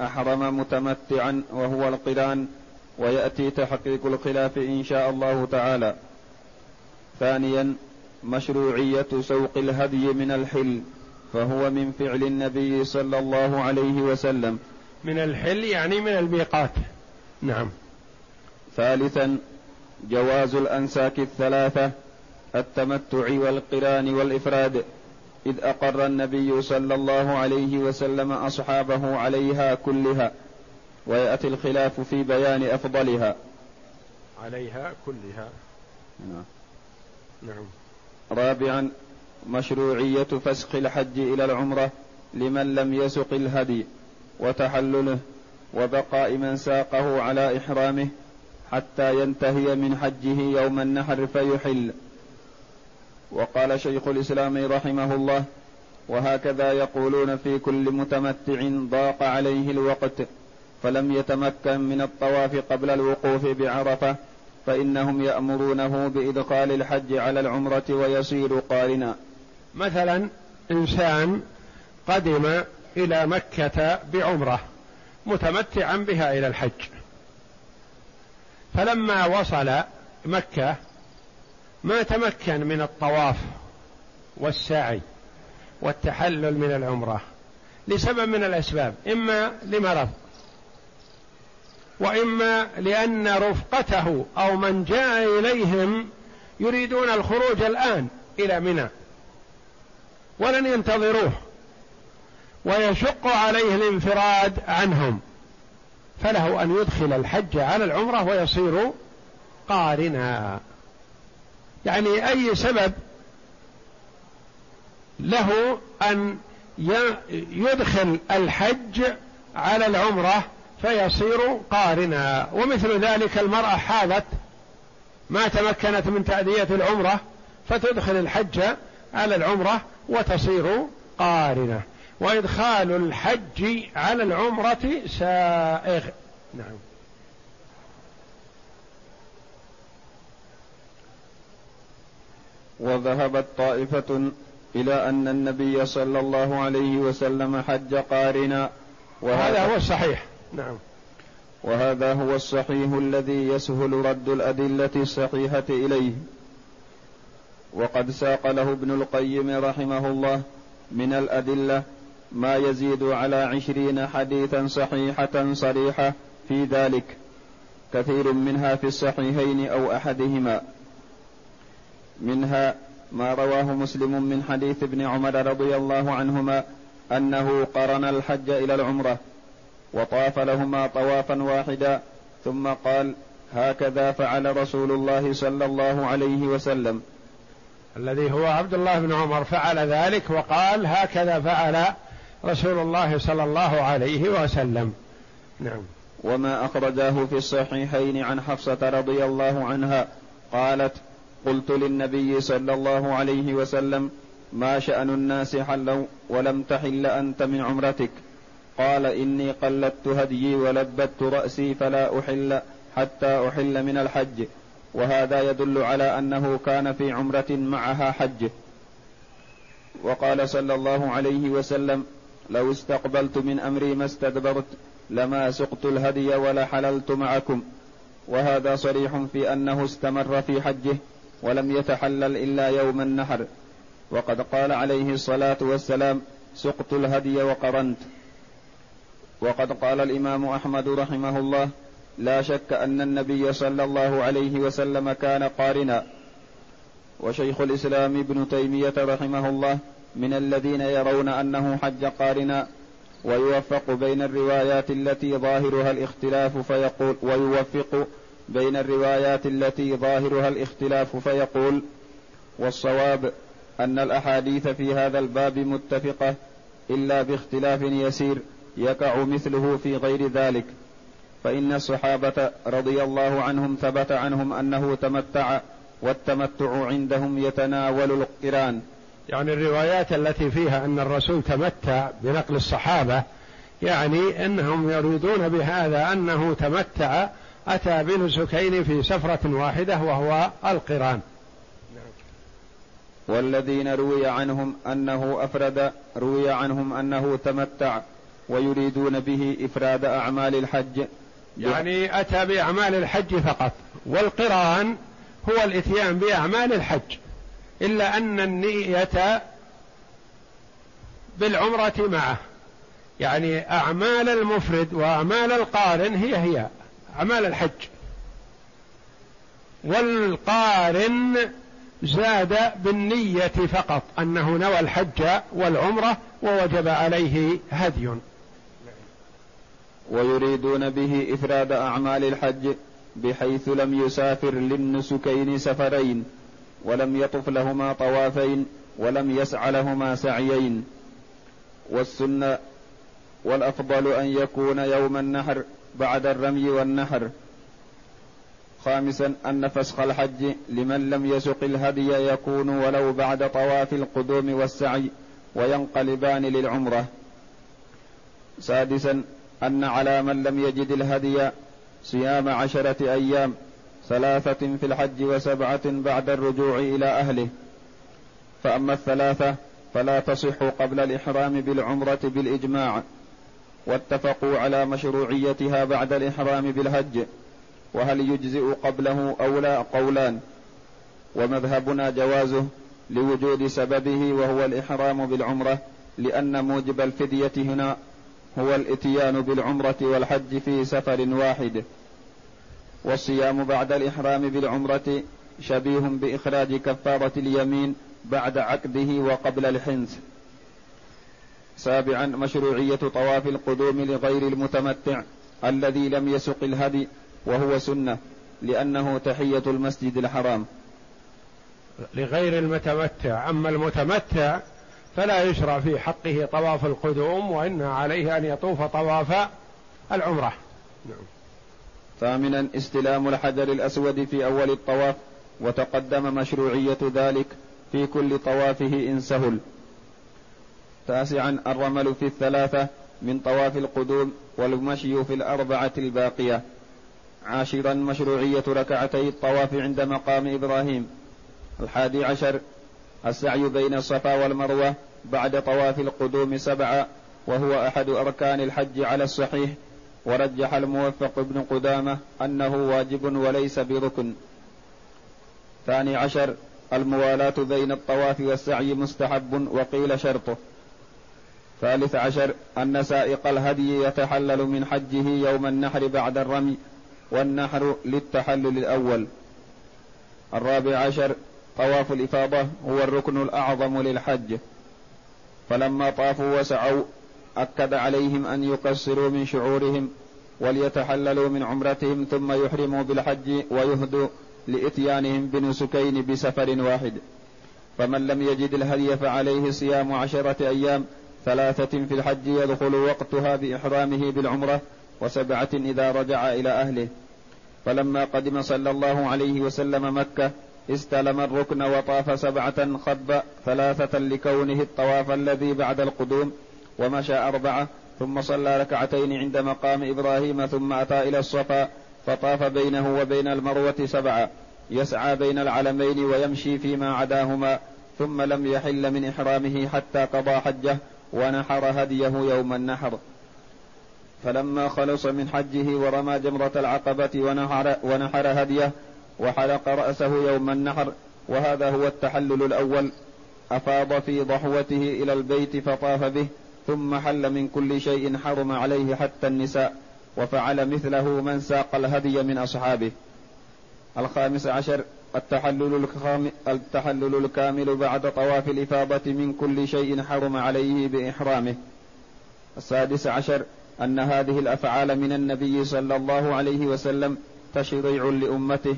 أحرم متمتعا وهو القرآن ويأتي تحقيق الخلاف إن شاء الله تعالى. ثانيا مشروعية سوق الهدي من الحل فهو من فعل النبي صلى الله عليه وسلم. من الحل يعني من الميقات. نعم. ثالثا جواز الأنساك الثلاثة التمتع والقران والإفراد. إذ أقر النبي صلى الله عليه وسلم أصحابه عليها كلها ويأتي الخلاف في بيان أفضلها. عليها كلها. نعم. نعم. رابعا مشروعية فسخ الحج إلى العمرة لمن لم يسق الهدي وتحلله وبقاء من ساقه على إحرامه حتى ينتهي من حجه يوم النحر فيحل. وقال شيخ الإسلام رحمه الله وهكذا يقولون في كل متمتع ضاق عليه الوقت فلم يتمكن من الطواف قبل الوقوف بعرفة فإنهم يأمرونه بإدخال الحج على العمرة ويصير قارنا. مثلا إنسان قدم إلى مكة بعمرة متمتعا بها إلى الحج. فلما وصل مكة ما تمكن من الطواف والسعي والتحلل من العمرة لسبب من الأسباب إما لمرض وإما لأن رفقته أو من جاء إليهم يريدون الخروج الآن إلى منى. ولن ينتظروه ويشق عليه الانفراد عنهم. فله أن يدخل الحج على العمرة ويصير قارنا. يعني أي سبب له أن يدخل الحج على العمرة فيصير قارنا. ومثل ذلك المرأة حاضت ما تمكنت من تأدية العمرة فتدخل الحج على العمرة وتصير قارنة. وإدخال الحج على العمرة سائغ. نعم. وذهبت طائفة إلى أن النبي صلى الله عليه وسلم حج قارنا. وهذا هو الصحيح. نعم. وهذا هو الصحيح الذي يسهل رد الأدلة الصحيحة إليه. وقد ساق له ابن القيم رحمه الله من الأدلة ما يزيد على عشرين حديثا صحيحة صريحة في ذلك. كثير منها في الصحيحين أو أحدهما. منها ما رواه مسلم من حديث ابن عمر رضي الله عنهما أنه قرن الحج إلى العمرة وطاف لهما طوافا واحدا ثم قال هكذا فعل رسول الله صلى الله عليه وسلم. الذي هو عبد الله بن عمر فعل ذلك وقال هكذا فعل رسول الله صلى الله عليه وسلم. نعم. وما أخرجاه في الصحيحين عن حفصة رضي الله عنها قالت قلت للنبي صلى الله عليه وسلم ما شأن الناس حلوا ولم تحل أنت من عمرتك. قال إني قلدت هديي ولبت رأسي فلا أحل حتى أحل من الحج. وهذا يدل على أنه كان في عمرة معها حج. وقال صلى الله عليه وسلم لو استقبلت من أمري ما استدبرت لما سقت الهدي ولا حللت معكم. وهذا صريح في أنه استمر في حجه ولم يتحلل إلا يوم النحر. وقد قال عليه الصلاة والسلام سقت الهدي وقرنت. وقد قال الإمام أحمد رحمه الله لا شك أن النبي صلى الله عليه وسلم كان قارنا. وشيخ الإسلام ابن تيمية رحمه الله من الذين يرون أنه حج قارنا ويوفق بين الروايات التي ظاهرها الاختلاف فيقول ويوفق بين الروايات التي ظاهرها الاختلاف فيقول والصواب أن الأحاديث في هذا الباب متفقة إلا باختلاف يسير يقع مثله في غير ذلك. فإن الصحابة رضي الله عنهم ثبت عنهم أنه تمتع والتمتع عندهم يتناول القرآن. يعني الروايات التي فيها أن الرسول تمتع بنقل الصحابة يعني أنهم يريدون بهذا أنه تمتع أتى بنسكين في سفرة واحدة وهو القران. والذين روي عنهم أنه أفرد روي عنهم أنه تمتع ويريدون به إفراد أعمال الحج. يعني أتى بأعمال الحج فقط. والقران هو الإتيان بأعمال الحج. إلا أن النية بالعمرة معه. يعني أعمال المفرد وأعمال القارن هي هي. أعمال الحج. والقارن زاد بالنية فقط أنه نوى الحج والعمرة ووجب عليه هدي. ويريدون به إفراد أعمال الحج بحيث لم يسافر للنسكين سفرين ولم يطف لهما طوافين ولم يسع لهما سعيين. والسنة والأفضل أن يكون يوم النحر بعد الرمي والنحر خامسا أن فسخ الحج لمن لم يسق الهدي يكون ولو بعد طواف القدوم والسعي وينقلبان للعمرة. سادسا أن على من لم يجد الهدي صيام عشرة أيام ثلاثة في الحج وسبعة بعد الرجوع إلى أهله. فأما الثلاثة فلا تصح قبل الإحرام بالعمرة بالإجماع. واتفقوا على مشروعيتها بعد الإحرام بالحج وهل يجزئ قبله أو لا قولان. ومذهبنا جوازه لوجود سببه وهو الإحرام بالعمرة لأن موجب الفدية هنا هو الإتيان بالعمرة والحج في سفر واحد. والصيام بعد الإحرام بالعمرة شبيه بإخراج كفارة اليمين بعد عقده وقبل الحنث. سابعا مشروعية طواف القدوم لغير المتمتع الذي لم يسق الهدي وهو سنة لأنه تحية المسجد الحرام. لغير المتمتع. أما المتمتع فلا يشرع في حقه طواف القدوم وإن عليه أن يطوف طواف العمرة. نعم. ثامنا استلام الحجر الأسود في أول الطواف وتقدم مشروعية ذلك في كل طوافه إن سهل. تاسعا الرمل في الثلاثة من طواف القدوم والمشي في الأربعة الباقية. عاشرا مشروعية ركعتي الطواف عند مقام إبراهيم. الحادي عشر السعي بين الصفا والمروة بعد طواف القدوم سبعة وهو أحد أركان الحج على الصحيح. ورجح الموفق ابن قدامة أنه واجب وليس بركن. ثاني عشر الموالاة بين الطواف والسعي مستحب وقيل شرطه. ثالث عشر أن سائق الهدي يتحلل من حجه يوم النحر بعد الرمي والنحر للتحلل الأول. الرابع عشر طواف الإفاضة هو الركن الأعظم للحج. فلما طافوا وسعوا أكد عليهم أن يقصروا من شعورهم وليتحللوا من عمرتهم ثم يحرموا بالحج ويهدوا لإتيانهم بنسكين بسفر واحد. فمن لم يجد الهدي فعليه صيام عشرة أيام ثلاثة في الحج يدخل وقتها بإحرامه بالعمرة وسبعة إذا رجع إلى أهله. فلما قدم صلى الله عليه وسلم مكة استلم الركن وطاف سبعة خب ثلاثة لكونه الطواف الذي بعد القدوم ومشى أربعة ثم صلى ركعتين عند مقام إبراهيم ثم أتى إلى الصفا فطاف بينه وبين المروة سبعة. يسعى بين العلمين ويمشي فيما عداهما ثم لم يحل من إحرامه حتى قضى حجه ونحر هديه يوم النحر. فلما خلص من حجه ورمى جمرة العقبة ونحر, ونحر هديه وحلق رأسه يوم النحر وهذا هو التحلل الأول. أفاض في ضحوته إلى البيت فطاف به ثم حل من كل شيء حرم عليه حتى النساء وفعل مثله من ساق الهدي من أصحابه. الخامس عشر التحلل الكامل, التحلل الكامل بعد طواف الإفاضة من كل شيء حرم عليه بإحرامه. السادس عشر أن هذه الأفعال من النبي صلى الله عليه وسلم تشريع لأمته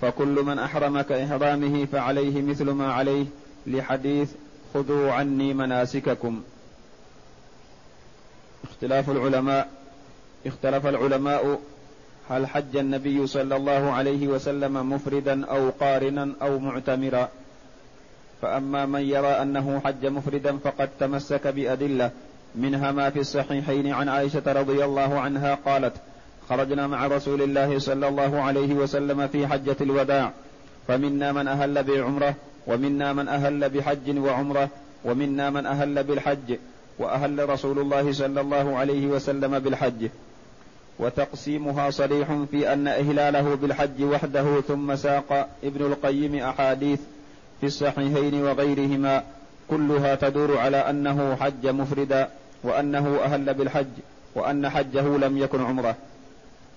فكل من أحرم كإحرامه فعليه مثل ما عليه لحديث خذوا عني مناسككم اختلاف العلماء اختلف العلماء هل حج النبي صلى الله عليه وسلم مفردا أو قارنا أو معتمرا؟ فأما من يرى أنه حج مفردا فقد تمسك بأدلة. منها ما في الصحيحين عن عائشة رضي الله عنها قالت خرجنا مع رسول الله صلى الله عليه وسلم في حجة الوداع. فمنا من أهل بعمرة ومنا من أهل بحج وعمرة ومنا من أهل بالحج وأهل رسول الله صلى الله عليه وسلم بالحج. وتقسيمها صريح في أن إهلاله بالحج وحده ثم ساق ابن القيم أحاديث في الصحيحين وغيرهما كلها تدور على أنه حج مفردا وأنه أهل بالحج وأن حجه لم يكن عمرة.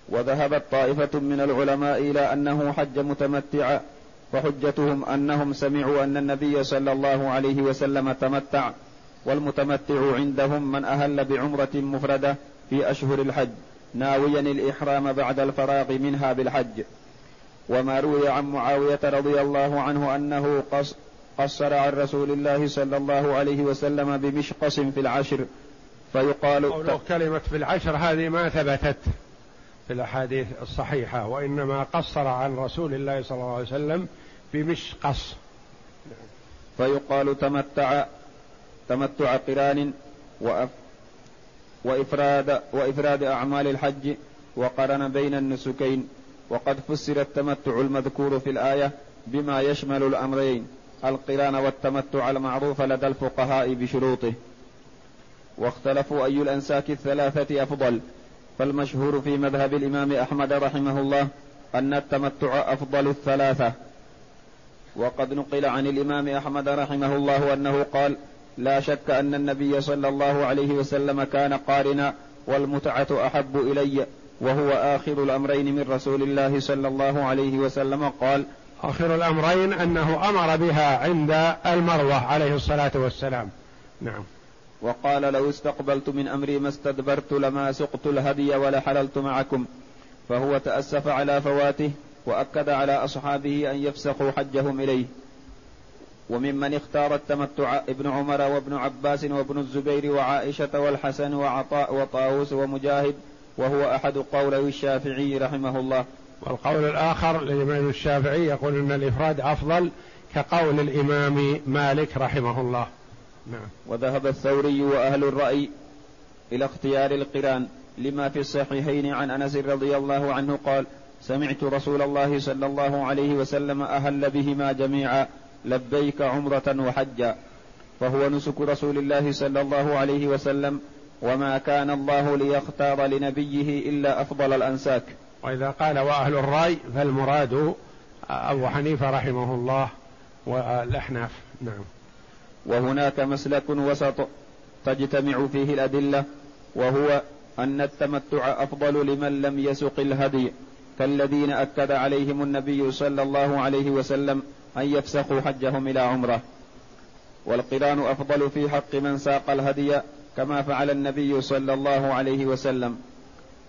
وذهبت طائفة من العلماء إلى أنه حج متمتعا فحجتهم أنهم سمعوا أن النبي صلى الله عليه وسلم تمتع والمتمتع عندهم من أهل بعمرة مفردة في أشهر الحج. ناويا الإحرام بعد الفراغ منها بالحج. وما روي عن معاوية رضي الله عنه أنه قصر عن رسول الله صلى الله عليه وسلم بمشقص في العشر. فيقال قوله كلمة في العشر هذه ما ثبتت في الأحاديث الصحيحة وإنما قصر عن رسول الله صلى الله عليه وسلم بمشقص. فيقال تمتع تمتع قران وإفراد وإفراد أعمال الحج وقرن بين النسكين. وقد فسر التمتع المذكور في الآية بما يشمل الأمرين القران والتمتع المعروف لدى الفقهاء بشروطه. واختلفوا أي الأنساك الثلاثة أفضل. فالمشهور في مذهب الإمام أحمد رحمه الله أن التمتع أفضل الثلاثة. وقد نقل عن الإمام أحمد رحمه الله أنه قال لا شك أن النبي صلى الله عليه وسلم كان قارنا والمتعة أحب إلي وهو آخر الأمرين من رسول الله صلى الله عليه وسلم. قال آخر الأمرين أنه أمر بها عند المروة عليه الصلاة والسلام. نعم. وقال لو استقبلت من أمري ما استدبرت لما سقت الهدي ولا حللت معكم. فهو تأسف على فواته وأكد على أصحابه أن يفسخوا حجهم إليه. وممن اختار التمتع ابن عمر وابن عباس وابن الزبير وعائشة والحسن وعطاء وطاووس ومجاهد وهو أحد قولي الشافعي رحمه الله. والقول الآخر للإمام الشافعي يقول أن الإفراد أفضل كقول الإمام مالك رحمه الله. نعم. وذهب الثوري وأهل الرأي إلى اختيار القران لما في الصحيحين عن أنس رضي الله عنه قال سمعت رسول الله صلى الله عليه وسلم أهل بهما جميعا. لبيك عمرة وحجا فهو نسك رسول الله صلى الله عليه وسلم وما كان الله ليختار لنبيه إلا أفضل الأنساك. وإذا قال وأهل الرأي فالمراد أبو حنيفة رحمه الله والأحناف. نعم. وهناك مسلك وسط تجتمع فيه الأدلة وهو أن التمتع أفضل لمن لم يسق الهدي كالذين أكد عليهم النبي صلى الله عليه وسلم أن يفسخوا حجهم إلى عمرة. والقرآن أفضل في حق من ساق الهدي كما فعل النبي صلى الله عليه وسلم.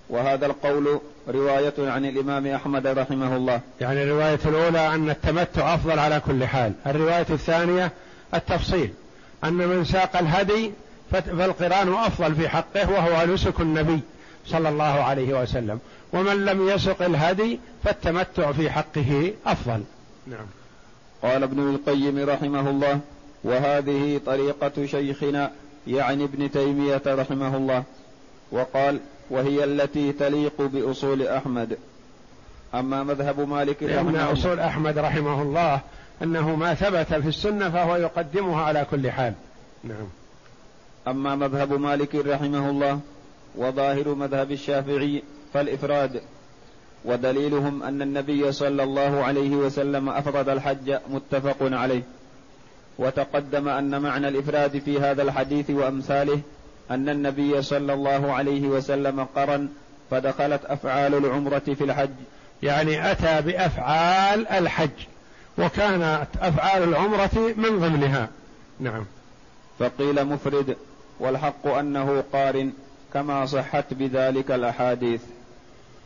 وهذا القول رواية عن الإمام أحمد رحمه الله. يعني الرواية الأولى أن التمتع أفضل على كل حال. الرواية الثانية التفصيل. أن من ساق الهدي فالقرآن أفضل في حقه وهو نسك النبي صلى الله عليه وسلم. ومن لم يسق الهدي فالتمتع في حقه أفضل. نعم. قال ابن القيم رحمه الله وهذه طريقة شيخنا يعني ابن تيمية رحمه الله وقال وهي التي تليق بأصول أحمد. أما مذهب مالك رحمه الله. أصول أحمد رحمه الله أنه ما ثبت في السنة فهو يقدمها على كل حال. نعم. أما مذهب مالك رحمه الله وظاهر مذهب الشافعي فالإفراد. ودليلهم أن النبي صلى الله عليه وسلم أفرد الحج متفق عليه. وتقدم أن معنى الإفراد في هذا الحديث وأمثاله أن النبي صلى الله عليه وسلم قرن فدخلت أفعال العمرة في الحج. يعني أتى بأفعال الحج وكانت أفعال العمرة من ضمنها. نعم. فقيل مفرد والحق أنه قارن كما صحت بذلك الأحاديث.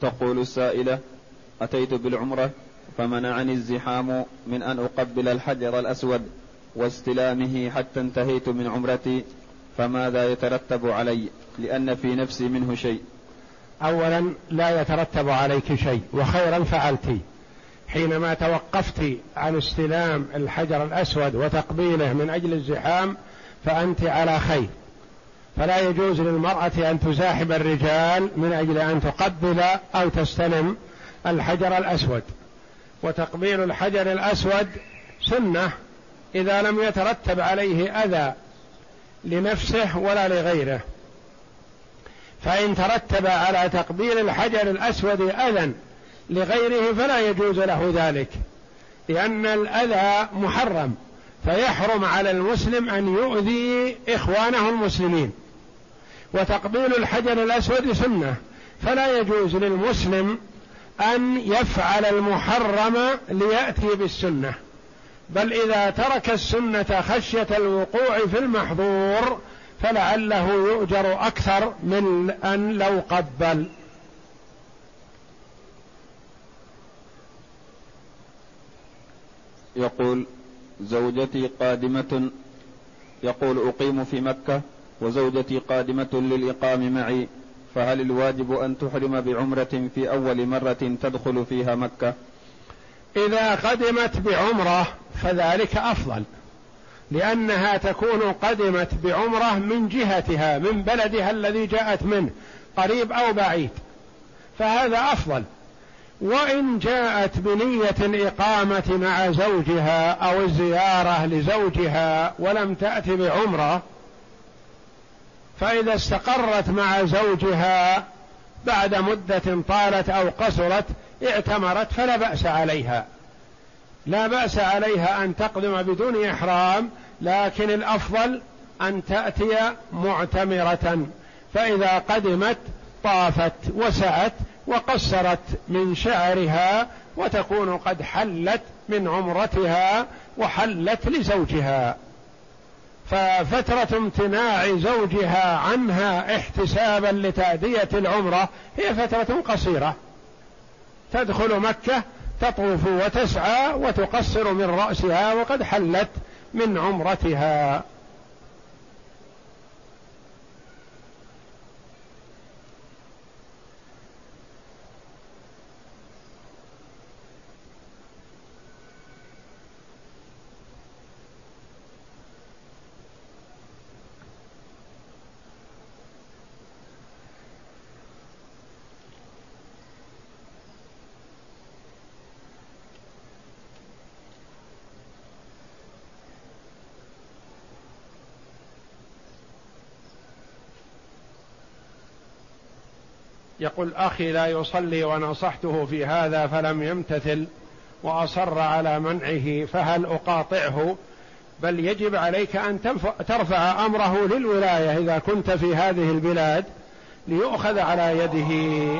تقول السائلة أتيت بالعمرة فمنعني الزحام من أن أقبل الحجر الأسود واستلامه حتى انتهيت من عمرتي فماذا يترتب علي؟ لأن في نفسي منه شيء. أولا لا يترتب عليك شيء وخيرا فعلت. حينما توقفت عن استلام الحجر الأسود وتقبيله من أجل الزحام فأنت على خير. فلا يجوز للمرأة أن تزاحم الرجال من أجل أن تقبل أو تستلم الحجر الأسود. وتقبيل الحجر الأسود سنة إذا لم يترتب عليه أذى لنفسه ولا لغيره. فإن ترتب على تقبيل الحجر الأسود أذى لغيره فلا يجوز له ذلك لأن الأذى محرم فيحرم على المسلم أن يؤذي إخوانه المسلمين. وتقبيل الحجر الأسود سنة. فلا يجوز للمسلم أن يفعل المحرم ليأتي بالسنة. بل إذا ترك السنة خشية الوقوع في المحظور فلعله يؤجر أكثر من أن لو قبل. يقول زوجتي قادمة يقول أقيم في مكة وزوجتي قادمة للإقام معي فهل الواجب أن تحرم بعمرة في أول مرة تدخل فيها مكة؟ إذا قدمت بعمرة فذلك أفضل لأنها تكون قدمت بعمرة من جهتها من بلدها الذي جاءت منه قريب أو بعيد فهذا أفضل. وإن جاءت بنية الإقامة مع زوجها أو الزيارة لزوجها ولم تأت بعمرة فإذا استقرت مع زوجها بعد مدة طالت أو قصرت اعتمرت فلا بأس عليها. لا بأس عليها أن تقدم بدون إحرام لكن الأفضل أن تأتي معتمرة. فإذا قدمت طافت وسعت وقصرت من شعرها وتكون قد حلت من عمرتها وحلت لزوجها. ففترة امتناع زوجها عنها احتسابا لتأدية العمرة هي فترة قصيرة. تدخل مكة تطوف وتسعى وتقصر من رأسها وقد حلت من عمرتها. يقول أخي لا يصلي ونصحته في هذا فلم يمتثل وأصر على منعه فهل أقاطعه؟ بل يجب عليك أن ترفع أمره للولاية إذا كنت في هذه البلاد ليؤخذ على يده.